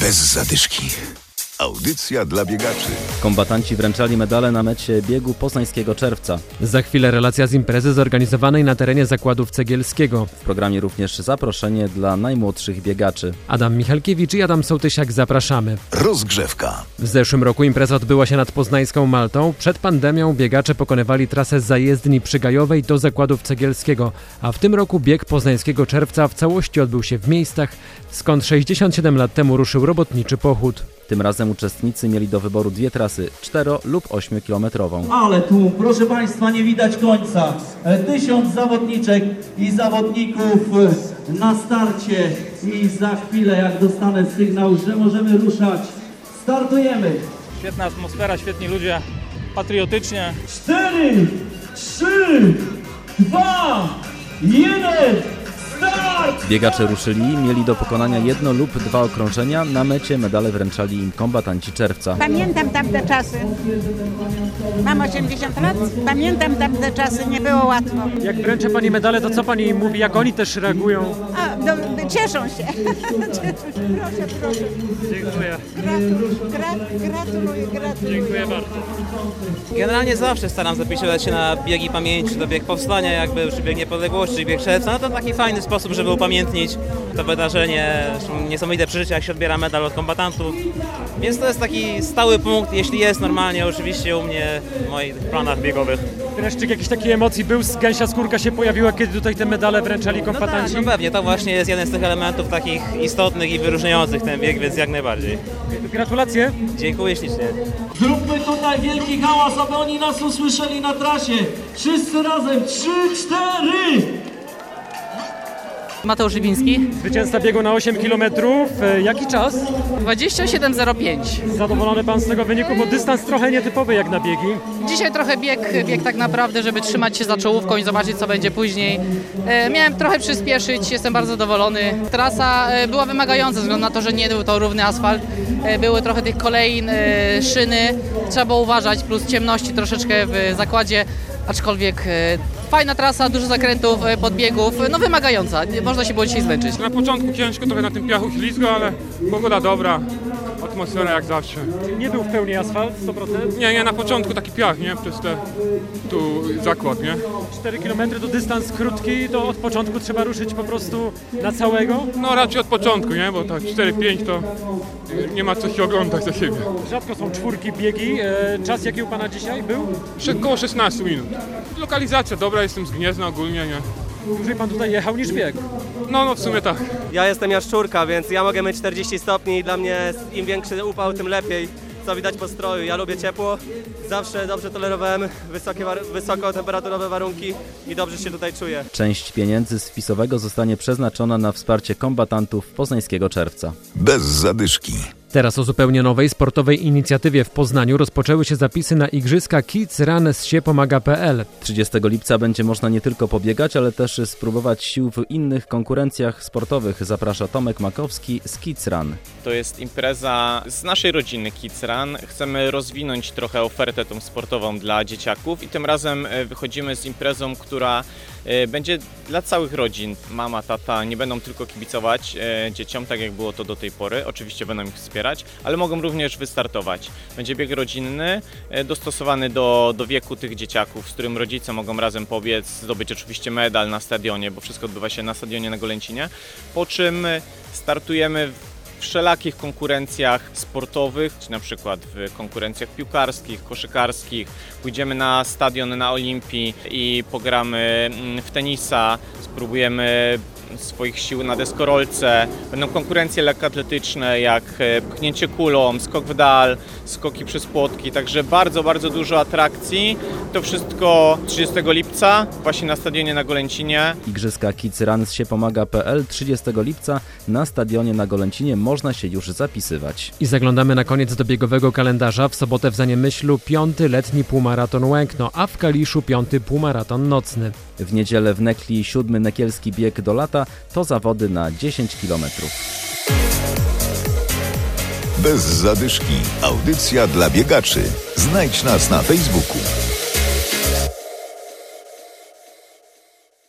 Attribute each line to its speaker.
Speaker 1: Bez zadyszki. Audycja dla biegaczy.
Speaker 2: Kombatanci wręczali medale na mecie biegu poznańskiego czerwca.
Speaker 3: Za chwilę relacja z imprezy zorganizowanej na terenie zakładów Cegielskiego.
Speaker 2: W programie również zaproszenie dla najmłodszych biegaczy.
Speaker 3: Adam Michalkiewicz i Adam Sołtysiak zapraszamy.
Speaker 1: Rozgrzewka.
Speaker 3: W zeszłym roku impreza odbyła się nad poznańską Maltą. Przed pandemią biegacze pokonywali trasę z zajezdni przygajowej do zakładów Cegielskiego, a w tym roku bieg poznańskiego czerwca w całości odbył się w miejscach, skąd 67 lat temu ruszył robotniczy pochód.
Speaker 2: Tym razem uczestnicy mieli do wyboru dwie trasy, 4 lub 8 kilometrową.
Speaker 4: Ale tu, proszę Państwa, nie widać końca. E, Tysiąc zawodniczek i zawodników e, na starcie i za chwilę, jak dostanę sygnał, że możemy ruszać, startujemy.
Speaker 5: Świetna atmosfera, świetni ludzie, patriotycznie.
Speaker 4: Cztery, trzy, dwa, jeden, start!
Speaker 2: Biegacze ruszyli, mieli do pokonania jedno lub dwa okrążenia, na mecie medale wręczali im kombatanci czerwca.
Speaker 6: Pamiętam tamte czasy. Mam 80 lat. Pamiętam tamte czasy, nie było łatwo.
Speaker 3: Jak wręczę Pani medale, to co Pani mówi, jak oni też reagują?
Speaker 6: A, no, cieszą się. proszę, proszę.
Speaker 5: Dziękuję.
Speaker 6: Gratuluję, gra, gratuluję, gratuluję.
Speaker 5: Dziękuję bardzo.
Speaker 7: Generalnie zawsze staram zapisywać się na biegi pamięci, to bieg powstania, jakby, czy bieg niepodległości, czy bieg czerwca. No to taki fajny sposób, żeby upamiętnić to wydarzenie, zresztą niesamowite przeżycie, jak się odbiera medal od kombatantów. Więc to jest taki stały punkt, jeśli jest normalnie, oczywiście u mnie w moich planach biegowych.
Speaker 3: Dreszczyk jakichś takich emocji był, gęsia skórka się pojawiła, kiedy tutaj te medale wręczali
Speaker 7: No tak,
Speaker 3: kombatanci?
Speaker 7: no pewnie, to właśnie jest jeden z tych elementów takich istotnych i wyróżniających ten bieg, więc jak najbardziej.
Speaker 3: Gratulacje.
Speaker 7: Dziękuję ślicznie.
Speaker 4: Zróbmy tutaj wielki hałas, aby oni nas usłyszeli na trasie. Wszyscy razem, trzy, cztery!
Speaker 8: Mateusz Żywiński,
Speaker 3: Zwycięzca biegu na 8 km. Jaki czas?
Speaker 8: 27.05.
Speaker 3: Zadowolony Pan z tego wyniku, bo dystans trochę nietypowy jak na biegi.
Speaker 8: Dzisiaj trochę bieg, bieg tak naprawdę, żeby trzymać się za czołówką i zobaczyć co będzie później. E, miałem trochę przyspieszyć, jestem bardzo zadowolony. Trasa e, była wymagająca ze względu na to, że nie był to równy asfalt. E, były trochę tych kolejn, e, szyny, trzeba było uważać, plus ciemności troszeczkę w zakładzie, aczkolwiek e, fajna trasa, dużo zakrętów, e, podbiegów, no wymagająca, można się było dzisiaj zmęczyć.
Speaker 5: Na początku ciężko, trochę na tym piachu ślizgo, ale pogoda dobra, atmosfera jak zawsze.
Speaker 3: Nie był w pełni asfalt, 100%.
Speaker 5: Nie, nie, na początku taki piach, nie? Przez te, tu zakład, nie?
Speaker 3: 4 km to dystans krótki, to od początku trzeba ruszyć po prostu na całego.
Speaker 5: No raczej od początku, nie? Bo tak 4-5 to nie ma co się oglądać za siebie.
Speaker 3: Rzadko są czwórki biegi. E, Czas jaki u Pana dzisiaj był?
Speaker 5: Około 16 minut. Lokalizacja dobra, jestem z Gniezna ogólnie, nie?
Speaker 3: Dłużej Pan tutaj jechał niż bieg.
Speaker 5: No, no w sumie tak.
Speaker 7: Ja jestem jaszczurka, więc ja mogę mieć 40 stopni i dla mnie im większy upał, tym lepiej. Co widać po stroju. Ja lubię ciepło, zawsze dobrze tolerowałem wysokie, war- wysokotemperaturowe warunki i dobrze się tutaj czuję.
Speaker 2: Część pieniędzy z wpisowego zostanie przeznaczona na wsparcie kombatantów poznańskiego czerwca.
Speaker 1: Bez zadyszki.
Speaker 3: Teraz o zupełnie nowej sportowej inicjatywie w Poznaniu rozpoczęły się zapisy na igrzyska Kids Run z siepomaga.pl.
Speaker 2: 30 lipca będzie można nie tylko pobiegać, ale też spróbować sił w innych konkurencjach sportowych. Zaprasza Tomek Makowski z Kids Run.
Speaker 9: To jest impreza z naszej rodziny Kids Run. Chcemy rozwinąć trochę ofertę tą sportową dla dzieciaków i tym razem e, wychodzimy z imprezą, która będzie dla całych rodzin. Mama, tata nie będą tylko kibicować e, dzieciom, tak jak było to do tej pory. Oczywiście będą ich wspierać, ale mogą również wystartować. Będzie bieg rodzinny, e, dostosowany do, do wieku tych dzieciaków, z którym rodzice mogą razem pobiec, zdobyć oczywiście medal na stadionie, bo wszystko odbywa się na stadionie na Golęcinie. Po czym e, startujemy w wszelakich konkurencjach sportowych, czy na przykład w konkurencjach piłkarskich, koszykarskich. Pójdziemy na stadion na Olimpii i pogramy mm, w tenisa, spróbujemy swoich sił na deskorolce. Będą konkurencje lekkoatletyczne jak e, pchnięcie kulą, skok w dal, skoki przez płotki, także bardzo, bardzo dużo atrakcji. To wszystko 30 lipca właśnie na stadionie na Golęcinie.
Speaker 2: Igrzyska Kids Run z siepomaga.pl 30 lipca na stadionie na Golęcinie można się już zapisywać.
Speaker 3: I zaglądamy na koniec do biegowego kalendarza. W sobotę w Zaniemyślu piąty letni półmaraton Łękno, a w Kaliszu piąty półmaraton nocny.
Speaker 2: W niedzielę w Nekli siódmy nekielski bieg do lata to zawody na 10 kilometrów.
Speaker 1: Bez zadyszki. Audycja dla biegaczy. Znajdź nas na Facebooku.